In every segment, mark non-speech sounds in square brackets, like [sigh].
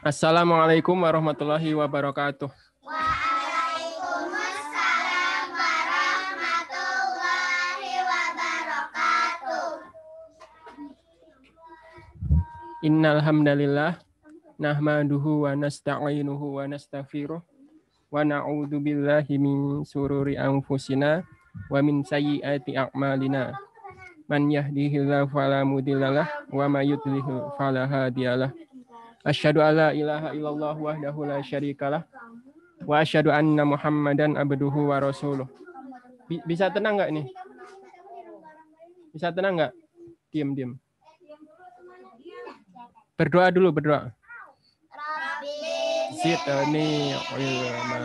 Assalamualaikum warahmatullahi wabarakatuh. Waalaikumsalam warahmatullahi wabarakatuh. Innal hamdalillah nahmaduhu wa nasta'inuhu wa nastaghfiruh wa na'udzu billahi min sururi anfusina wa min sayyiati a'malina. Man yahdihillahu fala mudhillalah wa may yudlil fala hadiyalah. Asyhadu an la ilaha illallah wahdahu la syarikalah wa asyhadu anna Muhammadan abduhu wa rasuluh. Bi- Bisa tenang nggak nih? Bisa tenang nggak? Diam, diam. Berdoa dulu, berdoa. Zidni ilma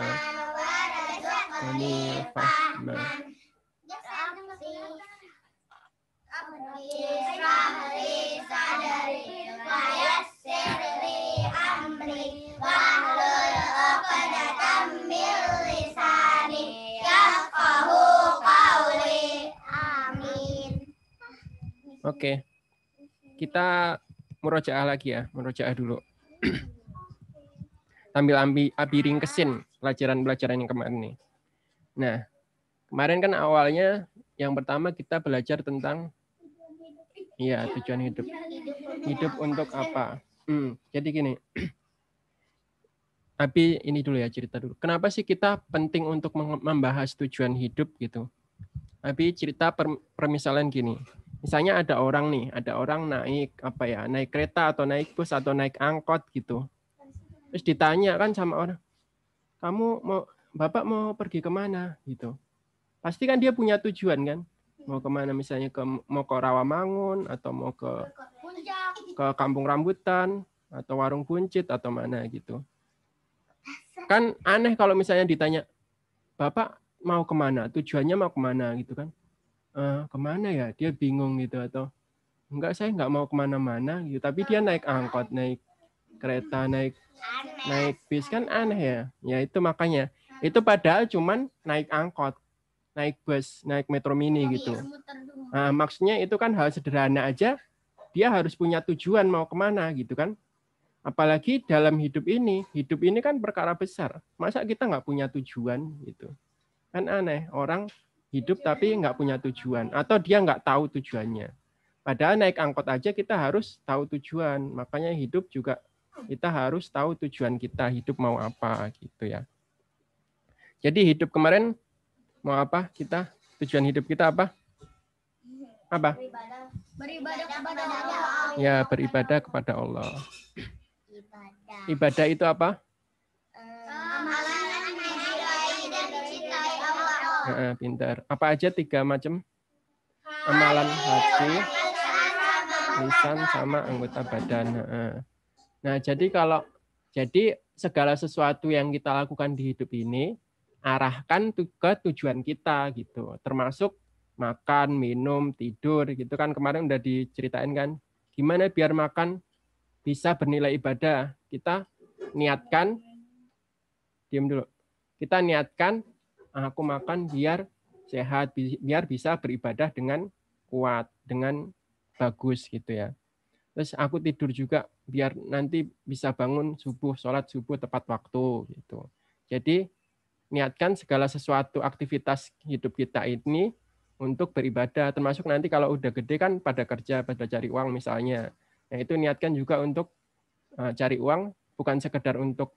ini fahma. Oke. Kita murojaah lagi ya, murojaah dulu. [clears throat] Sambil ambil abi ringkesin pelajaran-pelajaran yang kemarin nih. Nah, kemarin kan awalnya yang pertama kita belajar tentang iya tujuan hidup. Hidup untuk apa? Hmm, jadi gini. [clears throat] Abi ini dulu ya cerita dulu. Kenapa sih kita penting untuk membahas tujuan hidup gitu? Abi cerita per, permisalan gini. Misalnya ada orang nih, ada orang naik apa ya, naik kereta atau naik bus atau naik angkot gitu. Terus ditanya kan sama orang, kamu mau bapak mau pergi ke mana gitu? Pasti kan dia punya tujuan kan, mau ke mana misalnya ke mau ke Rawamangun atau mau ke ke Kampung Rambutan atau Warung Buncit atau mana gitu. Kan aneh kalau misalnya ditanya, bapak mau ke mana? Tujuannya mau ke mana gitu kan? "Eh, ke mana ya? Dia bingung gitu atau enggak saya nggak mau ke mana-mana gitu. Tapi dia naik angkot, naik kereta, naik naik bis kan aneh ya. Ya itu makanya. Itu padahal cuman naik angkot, naik bus, naik metro mini gitu. Nah, maksudnya itu kan hal sederhana aja. Dia harus punya tujuan mau ke mana gitu kan. Apalagi dalam hidup ini, hidup ini kan perkara besar. Masa kita nggak punya tujuan gitu? Kan aneh, orang hidup tapi nggak punya tujuan. Atau dia nggak tahu tujuannya. Padahal naik angkot aja kita harus tahu tujuan. Makanya hidup juga kita harus tahu tujuan kita hidup mau apa gitu ya. Jadi hidup kemarin mau apa kita? Tujuan hidup kita apa? Apa? Beribadah kepada Allah. Ya beribadah kepada Allah. Ibadah. Ibadah itu apa? Heeh, pintar. Apa aja tiga macam? Amalan hati, lisan sama anggota badan. Nah, jadi kalau jadi segala sesuatu yang kita lakukan di hidup ini arahkan ke tujuan kita gitu. Termasuk makan, minum, tidur gitu kan kemarin udah diceritain kan. Gimana biar makan bisa bernilai ibadah? Kita niatkan diam dulu. Kita niatkan "Ah, aku makan biar sehat, bi- biar bisa beribadah dengan kuat, dengan bagus gitu ya. Terus aku tidur juga biar nanti bisa bangun subuh, sholat subuh tepat waktu gitu. Jadi niatkan segala sesuatu aktivitas hidup kita ini untuk beribadah, termasuk nanti kalau udah gede kan pada kerja, pada cari uang misalnya. Nah itu niatkan juga untuk eh, cari uang, bukan sekedar untuk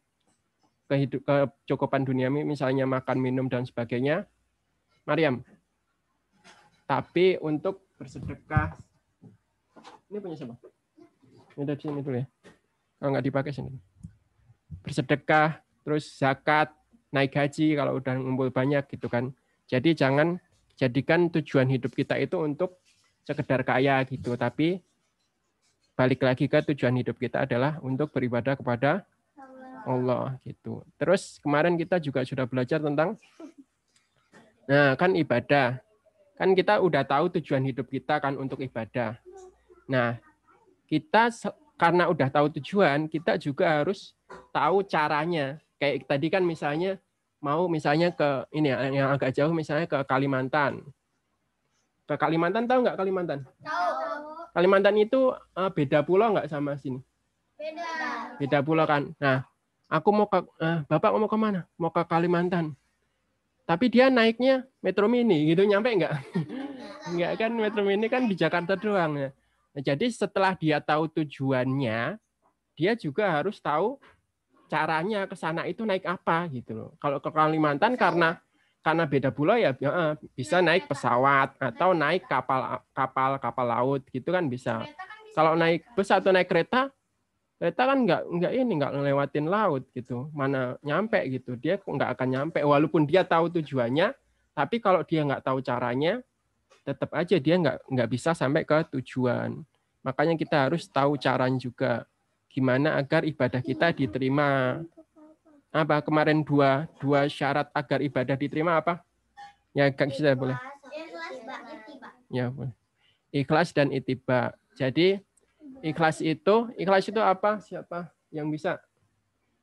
kehidup kecukupan duniawi, misalnya makan, minum dan sebagainya. Mariam. Tapi untuk bersedekah. Ini punya siapa? Ini dari sini dulu ya. Kalau nggak dipakai sini. Bersedekah, terus zakat, naik haji kalau udah ngumpul banyak gitu kan. Jadi jangan jadikan tujuan hidup kita itu untuk sekedar kaya gitu, tapi balik lagi ke tujuan hidup kita adalah untuk beribadah kepada Allah gitu. Terus kemarin kita juga sudah belajar tentang nah kan ibadah. Kan kita udah tahu tujuan hidup kita kan untuk ibadah. Nah, kita karena udah tahu tujuan, kita juga harus tahu caranya. Kayak tadi kan misalnya mau misalnya ke ini ya, yang agak jauh misalnya ke Kalimantan. Ke Kalimantan tahu nggak Kalimantan? Tahu. Kalimantan itu uh, beda pulau nggak sama sini? Beda. Beda pulau kan. Nah, aku mau ke uh, Bapak mau ke mana? Mau ke Kalimantan. Tapi dia naiknya Metro Mini gitu nyampe nggak? [laughs] Enggak kan Metro Mini kan di Jakarta doang ya. Nah, jadi setelah dia tahu tujuannya, dia juga harus tahu caranya ke sana itu naik apa gitu loh. Kalau ke Kalimantan karena karena beda pulau ya bisa naik pesawat atau naik kapal kapal kapal laut gitu kan bisa. Kalau naik bus atau naik kereta kereta kan nggak nggak ini nggak ngelewatin laut gitu. Mana nyampe gitu. Dia nggak akan nyampe. Walaupun dia tahu tujuannya tapi kalau dia nggak tahu caranya tetap aja dia nggak nggak bisa sampai ke tujuan. Makanya kita harus tahu caranya juga. Gimana agar ibadah kita diterima. Apa? Kemarin dua dua syarat agar ibadah diterima apa? Ya kak kita boleh? Ya boleh. Ikhlas dan itiba. Jadi Ikhlas itu, ikhlas itu apa? Siapa yang bisa?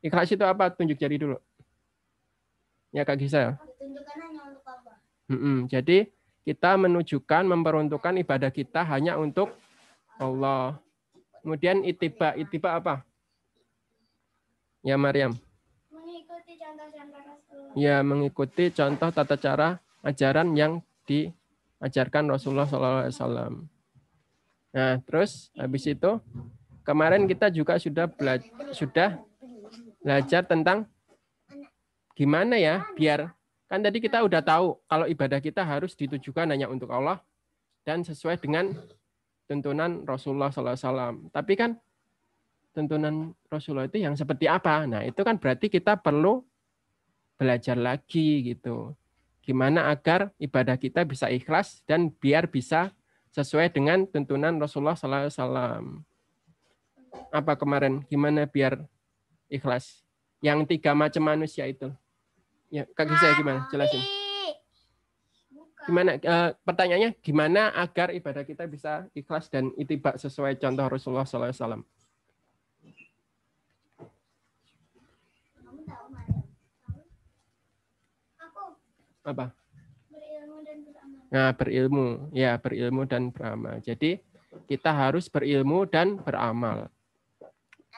Ikhlas itu apa? Tunjuk jari dulu. Ya Kak Gisel. Hmm. Jadi kita menunjukkan, memperuntukkan ibadah kita hanya untuk Allah. Kemudian itiba, itiba apa? Ya Maryam. Mengikuti contoh-contoh Rasul. Ya mengikuti contoh tata cara ajaran yang diajarkan Rasulullah SAW. Nah, terus habis itu kemarin kita juga sudah belajar sudah belajar tentang gimana ya biar kan tadi kita udah tahu kalau ibadah kita harus ditujukan hanya untuk Allah dan sesuai dengan tuntunan Rasulullah SAW. Tapi kan tuntunan Rasulullah itu yang seperti apa? Nah, itu kan berarti kita perlu belajar lagi gitu. Gimana agar ibadah kita bisa ikhlas dan biar bisa sesuai dengan tuntunan Rasulullah SAW. Apa kemarin? Gimana biar ikhlas? Yang tiga macam manusia itu. Ya, kaki saya gimana? Jelasin. Gimana? E, pertanyaannya, gimana agar ibadah kita bisa ikhlas dan itibak sesuai contoh Rasulullah SAW? Apa? Nah, berilmu, ya berilmu dan beramal. Jadi kita harus berilmu dan beramal.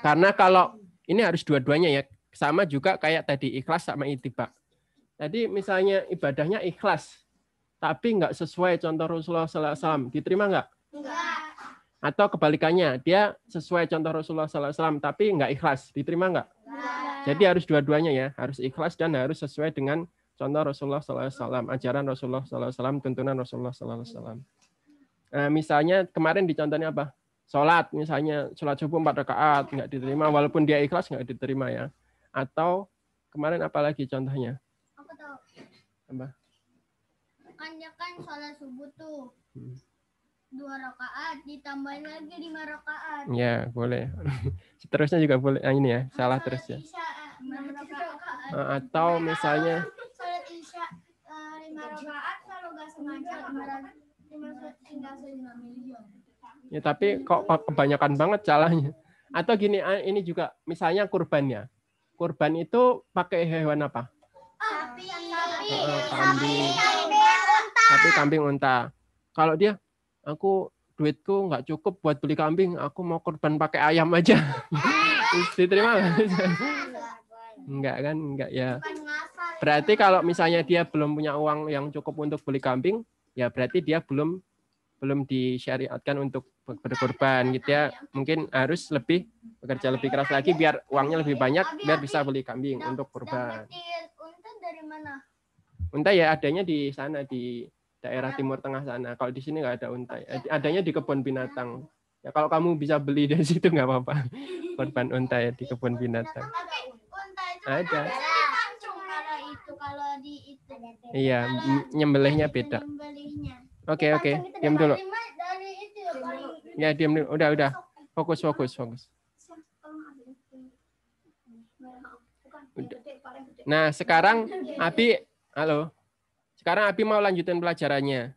Karena kalau ini harus dua-duanya ya, sama juga kayak tadi ikhlas sama itibak. Tadi misalnya ibadahnya ikhlas, tapi nggak sesuai contoh Rasulullah SAW, diterima nggak? Enggak. Atau kebalikannya, dia sesuai contoh Rasulullah SAW, tapi nggak ikhlas, diterima nggak? Jadi harus dua-duanya ya, harus ikhlas dan harus sesuai dengan contoh Rasulullah SAW, ajaran Rasulullah SAW, tuntunan Rasulullah SAW. Nah, misalnya kemarin dicontohnya apa? Sholat, misalnya sholat subuh empat rakaat nggak diterima, walaupun dia ikhlas nggak diterima ya. Atau kemarin apa lagi contohnya? Aku tahu. Apa? Kan dia kan sholat subuh tuh. Hmm. Dua rakaat ditambahin lagi lima rakaat. Ya boleh. [laughs] Seterusnya juga boleh. Nah, ini ya salah terus ya. Enam rakaat. Nah, Atau misalnya Sholat isya eh, lima rakaat kalau nggak sengaja lima tinggal lima miliar. Ya tapi kok kebanyakan banget salahnya. Atau gini, ini juga misalnya kurbannya. Kurban itu pakai hewan apa? Sapi, Heeh, kambing. Tapi kambing unta. Kalau dia, aku duitku nggak cukup buat beli kambing, aku mau kurban pakai ayam aja. [laughs] Diterima nggak? Enggak kan? Enggak ya. Berarti kalau misalnya dia belum punya uang yang cukup untuk beli kambing, ya berarti dia belum belum disyariatkan untuk berkorban gitu ya. Mungkin harus lebih bekerja lebih keras lagi biar uangnya lebih banyak biar bisa beli kambing untuk kurban. Unta dari mana? Unta ya adanya di sana di daerah timur tengah sana. Kalau di sini nggak ada unta. ya. Adanya di kebun binatang. Ya kalau kamu bisa beli dari [laughs] situ nggak apa-apa. Korban unta ya di kebun binatang. Ada. pancung kalau itu kalau di itu. Iya, nyembelihnya beda. Oke oke, diam dulu. Ya diam dulu. Udah udah. Fokus fokus fokus. Udah. Nah sekarang Abi, halo. Sekarang Abi mau lanjutin pelajarannya.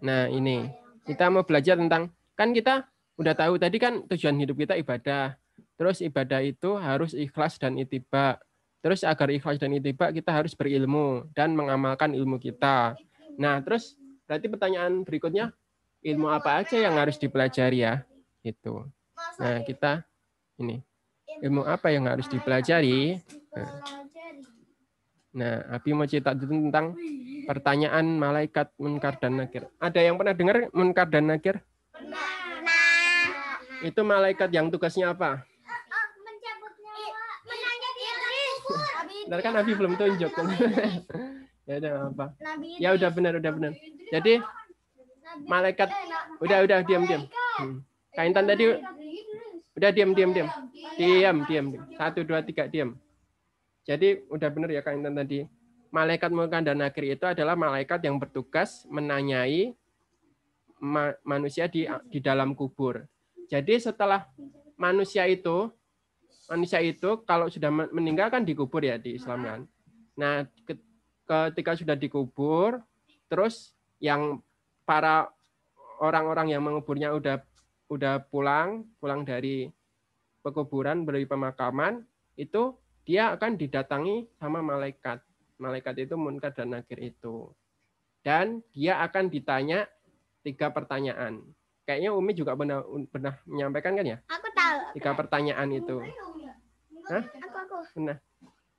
Nah ini kita mau belajar tentang kan kita udah tahu tadi kan tujuan hidup kita ibadah. Terus ibadah itu harus ikhlas dan itiba. Terus agar ikhlas dan itiba kita harus berilmu dan mengamalkan ilmu kita. Nah terus berarti pertanyaan berikutnya ilmu apa aja yang harus dipelajari ya. Itu. Nah, kita ini ilmu apa yang harus dipelajari? Pelajari. Nah, Abi mau cerita tentang pertanyaan malaikat munkar dan nakir. Ada yang pernah dengar munkar dan nakir? Nah. Itu malaikat yang tugasnya apa? Oh, mencabut nyawa. Menanya di Idris. Bentar kan Abi belum tunjuk. [laughs] ya udah apa? Nabi Ya udah benar udah benar. Jadi Nabi- malaikat eh, na- udah udah diam diam. Hmm. Kak Intan tadi udah diam diam diam. Diam diam. Satu dua tiga diam. Jadi udah benar ya Kak Intan tadi. Malaikat munkar dan nakir itu adalah malaikat yang bertugas menanyai ma- manusia di di dalam kubur. Jadi setelah manusia itu manusia itu kalau sudah men- meninggal kan dikubur ya di Islam kan. Nah, ke- ketika sudah dikubur terus yang para orang-orang yang menguburnya udah udah pulang, pulang dari pekuburan dari pemakaman itu dia akan didatangi sama malaikat. Malaikat itu munkar dan nakir itu. Dan dia akan ditanya tiga pertanyaan. Kayaknya Umi juga pernah pernah menyampaikan kan ya? Aku. Tiga pertanyaan itu. Hah? Aku aku.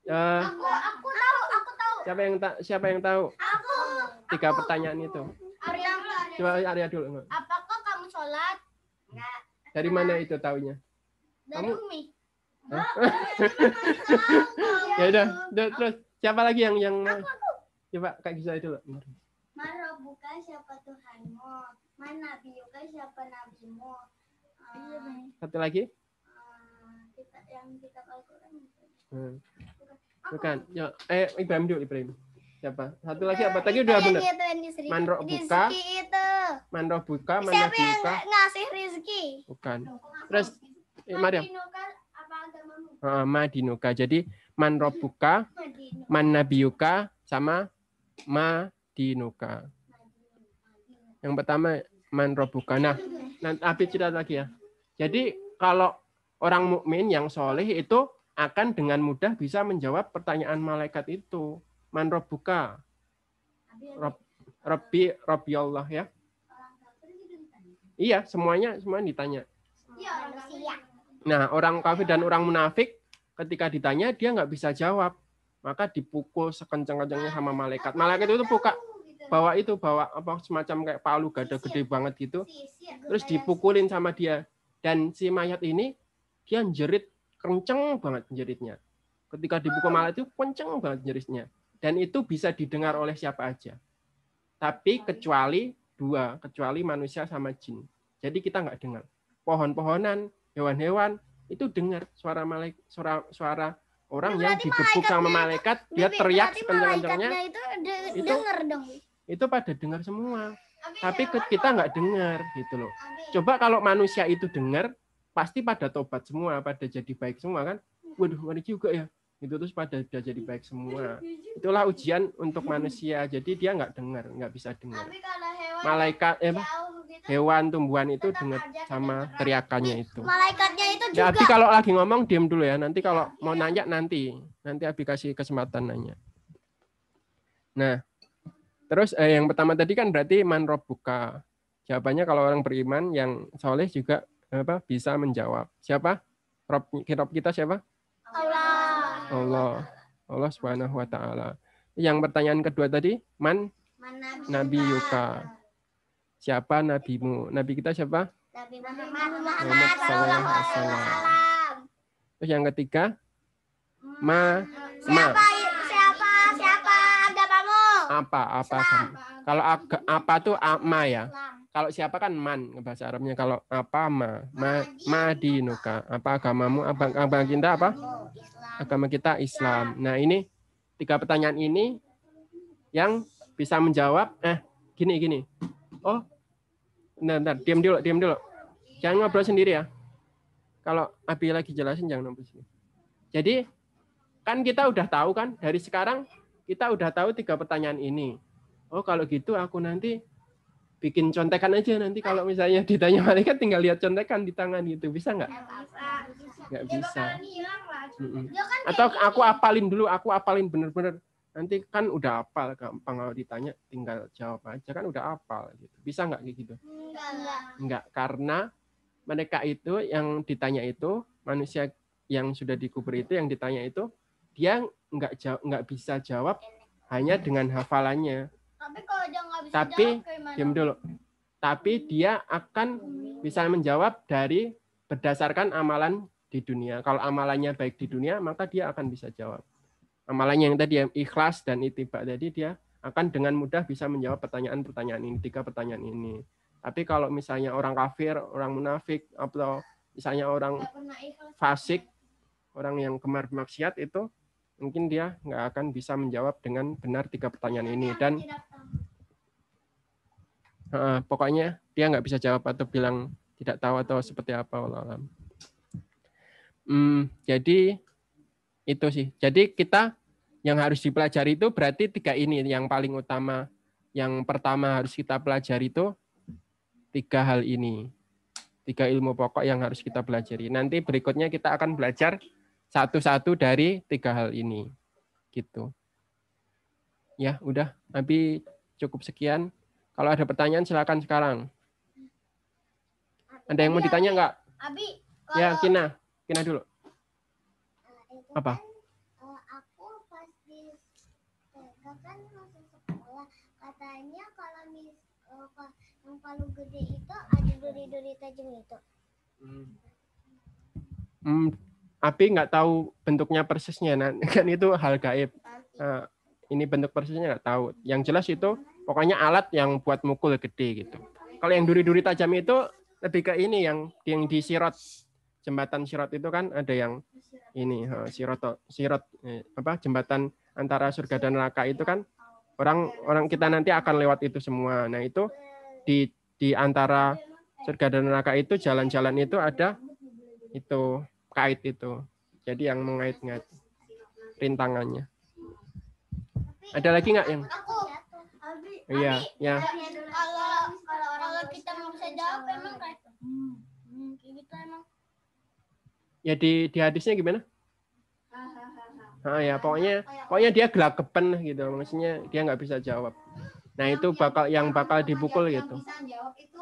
Eh, Aku aku tahu. Aku tahu. siapa yang ta- siapa yang tahu Aku. tiga pertanyaan itu? Arya. Coba Arya dulu. Apakah kamu sholat? Enggak. Dari mana itu taunya? Dari Kamu- Umi. [laughs] Ya udah, udah, terus siapa lagi yang yang mau? Coba Kak Gisa dulu. Mara buka siapa Tuhanmu? Mana nabiuka siapa nabimu? Ah, Satu lagi? kita Al-Quran. Hmm. Bukan. Ya, eh Ibrahim dulu Ibrahim. Siapa? Satu lagi apa? Tadi udah benar. Manro buka, Rizki itu. Manroh buka, Siapa yang ngasih rizki? Bukan. Terus eh, Mariam. Madinuka? Ah, Madinuka. Jadi manroh [laughs] buka, Madinu. manabiuka sama madinuka. Yang pertama manrobuka. Nah, nanti Abi cerita lagi ya. Jadi kalau orang mukmin yang soleh itu akan dengan mudah bisa menjawab pertanyaan malaikat itu. Manrobuka. Rob, Rabbi, Rabbi Allah ya. Iya, semuanya semuanya ditanya. Iya. Nah, orang kafir dan orang munafik ketika ditanya dia nggak bisa jawab, maka dipukul sekencang-kencangnya sama malaikat. Malaikat itu buka bawa itu bawa apa semacam kayak palu gada gede banget gitu, terus dipukulin sama dia. Dan si mayat ini dia jerit kenceng banget jeritnya. Ketika dipukul malaikat itu kenceng banget jeritnya. Dan itu bisa didengar oleh siapa aja. Tapi kecuali dua, kecuali manusia sama jin. Jadi kita nggak dengar. Pohon-pohonan, hewan-hewan itu dengar suara malaik suara suara orang yang Berarti digebuk sama malaikat, dia teriak sekencang-kencangnya, itu Itu- dong. itu pada dengar semua. Tapi kita nggak dengar gitu loh. Coba kalau manusia itu dengar, pasti pada tobat semua, pada jadi baik semua kan. Waduh, ngeri juga ya. Itu terus pada udah jadi baik semua. Itulah ujian untuk manusia. Jadi dia nggak dengar, nggak bisa dengar. Malaikat, eh, gitu, hewan, tumbuhan itu dengar sama teriakannya itu. malaikatnya itu Ya, juga Abi kalau lagi ngomong diam dulu ya. Nanti kalau mau nanya nanti, nanti Abi kasih kesempatan nanya. Nah, terus eh, yang pertama tadi kan berarti man buka. Jawabannya kalau orang beriman yang soleh juga apa bisa menjawab. Siapa? Rob, Rob kita siapa? Allah. Allah. Allah Subhanahu wa taala. Yang pertanyaan kedua tadi, man Nabi Yuka. Siapa nabimu? Nabi kita siapa? Nabi Muhammad Muhammad sallallahu alaihi wasallam. Terus yang ketiga, ma ma Siapa? Apa apa kamu? Kalau aga, apa tuh ama ya. Kalau siapa kan man bahasa Arabnya. Kalau apa ma ma madinuka. Apa agamamu? Apa agama kita apa? Agama kita Islam. Nah ini tiga pertanyaan ini yang bisa menjawab. Eh gini gini. Oh, bentar, bentar. diam dulu, diam dulu. Jangan ngobrol sendiri ya. Kalau Abi lagi jelasin jangan ngobrol sendiri. Jadi kan kita udah tahu kan dari sekarang kita udah tahu tiga pertanyaan ini. Oh kalau gitu aku nanti bikin contekan aja nanti kalau misalnya [laughs] ditanya malaikat tinggal lihat contekan di tangan gitu. Bisa nggak? Nggak bisa. Kan Atau aku apalin dulu, aku apalin bener-bener. Nanti kan udah hafal gampang kalau ditanya tinggal jawab aja. Kan udah hafal gitu. Bisa nggak kayak gitu? Enggak. Enggak, karena mereka itu yang ditanya itu manusia yang sudah dikubur itu yang ditanya itu dia nggak jawab nggak bisa jawab hanya dengan hafalannya. Tapi kalau dia nggak bisa Tapi, jawab? Diam dulu. Tapi dia akan bisa menjawab dari berdasarkan amalan di dunia. Kalau amalannya baik di dunia, maka dia akan bisa jawab. Amalannya yang tadi yang ikhlas dan itibak tadi dia akan dengan mudah bisa menjawab pertanyaan-pertanyaan ini, tiga pertanyaan ini. Tapi kalau misalnya orang kafir, orang munafik, atau misalnya orang fasik, orang yang gemar maksiat itu mungkin dia nggak akan bisa menjawab dengan benar tiga pertanyaan ini dan eh, pokoknya dia nggak bisa jawab atau bilang tidak tahu atau seperti apa alam. Hmm, jadi itu sih. Jadi kita yang harus dipelajari itu berarti tiga ini yang paling utama. Yang pertama harus kita pelajari itu tiga hal ini. Tiga ilmu pokok yang harus kita pelajari. Nanti berikutnya kita akan belajar satu-satu dari tiga hal ini. Gitu. Ya, udah. Nabi cukup sekian. Kalau ada pertanyaan silakan sekarang. Ada yang mau ditanya nggak? Abi, Ya, Kina. Kina dulu. Apa? kan, aku pas di TK kan masuk sekolah katanya kalau mis ka- yang palu gede itu ada duri-duri tajam itu Hmm, Abi nggak tahu bentuknya persisnya, nah, [laughs] kan itu hal gaib. Nah, ini bentuk persisnya nggak tahu. Yang jelas itu pokoknya alat yang buat mukul gede gitu. Kalau yang duri-duri tajam itu lebih ke ini yang yang di sirot jembatan sirot itu kan ada yang ini sirot sirot eh, apa jembatan antara surga dan neraka itu kan orang orang kita nanti akan lewat itu semua. Nah itu di di antara surga dan neraka itu jalan-jalan itu ada itu kait itu. Jadi yang mengait-ngait rintangannya. Ada lagi nggak yang? Iya, ya. kalau kita nggak bisa jawab emang kayak hmm, kayak gitu emang. Ya di di hadisnya gimana? [laughs] Ah ya, pokoknya pokoknya dia gelagapan gitu. Maksudnya dia nggak bisa jawab. Nah, itu bakal yang bakal dipukul gitu. bisa jawab itu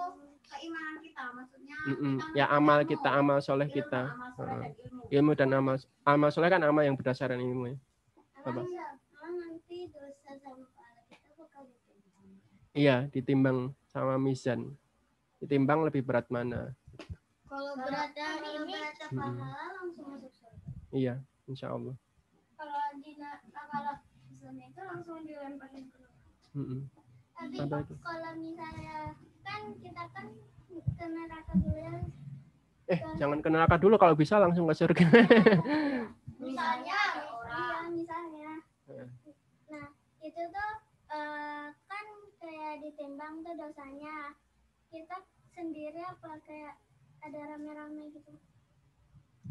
keimanan kita maksudnya Mm-mm. kita Ya amal ilmu. kita, amal soleh Ilmu, kita. amal soleh dan ilmu. Ilmu dan amal amal soleh kan amal yang berdasarkan ilmu ya. Apa? emang nanti dosa sama pahala kita bakal ditimbang Iya, ditimbang sama mizan. Ditimbang lebih berat mana? Kalau berat yang kalau ini, pahala langsung masuk surga Iya, insya Allah. kalau di kalau misalnya itu langsung dilemparin ke neraka. Mm-mm. tapi kalau misalnya kan kita kan ke neraka dulu ya Eh, jangan ke neraka dulu kalau bisa langsung ke surga. [laughs] Misalnya orang iya misalnya nah itu tuh eh, kan kayak ditimbang tuh dosanya kita sendiri apa kayak ada rame-rame gitu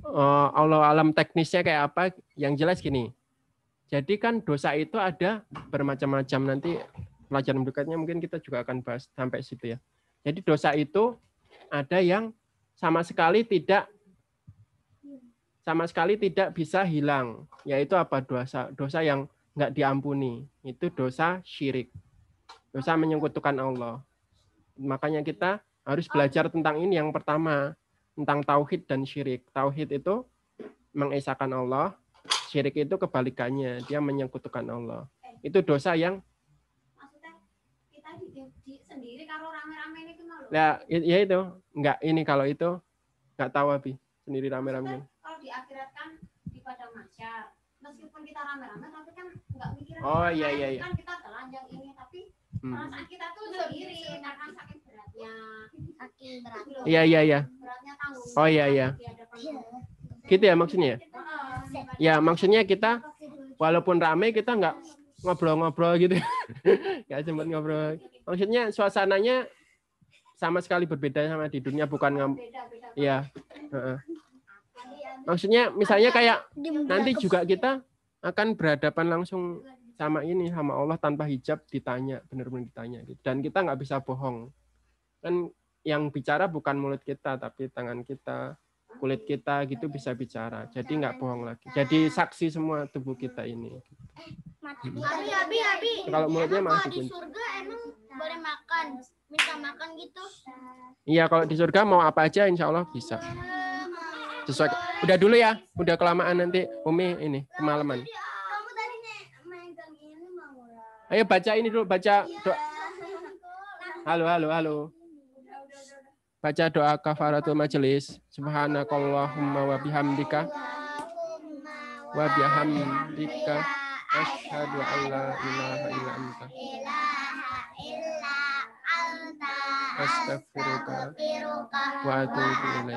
Eh, Allah alam teknisnya kayak apa? Yang jelas gini. Jadi kan dosa itu ada bermacam-macam nanti pelajaran berikutnya mungkin kita juga akan bahas sampai situ ya. Jadi dosa itu ada yang sama sekali tidak sama sekali tidak bisa hilang, yaitu apa dosa dosa yang nggak diampuni. Itu dosa syirik. Dosa menyekutukan Allah. Makanya kita harus belajar tentang ini yang pertama tentang tauhid dan syirik. Tauhid itu mengesahkan Allah, syirik itu kebalikannya, dia menyekutukan Allah. Itu dosa yang maksudnya kita di, di- di- sendiri kalau rame-rame ini kenal loh ya, ya itu enggak ini kalau itu enggak tahu abi sendiri rame-rame. kalau di akhirat kan di padang mahsyar meskipun kita rame-rame tapi kan nggak mikirin Oh, iya, iya, iya. kan kita telanjang ini tapi Hmm. perasaan kita tuh sendiri karena saking beratnya berat Gitu loh. Iya iya iya. beratnya tanggung Oh, iya, iya. Allah. Gitu ya maksudnya. Heeh. Ya maksudnya kita walaupun rame kita enggak ngobrol-ngobrol gitu. [laughs] Enggak sempat ngobrol. Maksudnya suasananya sama sekali berbeda sama di dunia bukan Iya. heeh. Maksudnya misalnya kayak nanti juga kita akan berhadapan langsung sama ini sama Allah tanpa hijab ditanya benar-benar ditanya gitu. dan kita nggak bisa bohong kan yang bicara bukan mulut kita tapi tangan kita kulit kita gitu bisa bicara jadi nggak bohong lagi jadi saksi semua tubuh kita ini mati. Mm-mm. Abi, abi, abi. Kalau mulutnya di surga emang boleh makan, minta makan gitu. Iya, kalau di surga mau apa aja insya Allah bisa. Sesuai. Udah dulu ya, udah kelamaan nanti Umi ini kemalaman. Ayo baca ini dulu, baca doa. Halo, halo, halo. Baca doa kafaratul majelis. Subhanakallahumma wa bihamdika wa bihamdika asyhadu an la ilaha illa anta astaghfiruka wa atubu.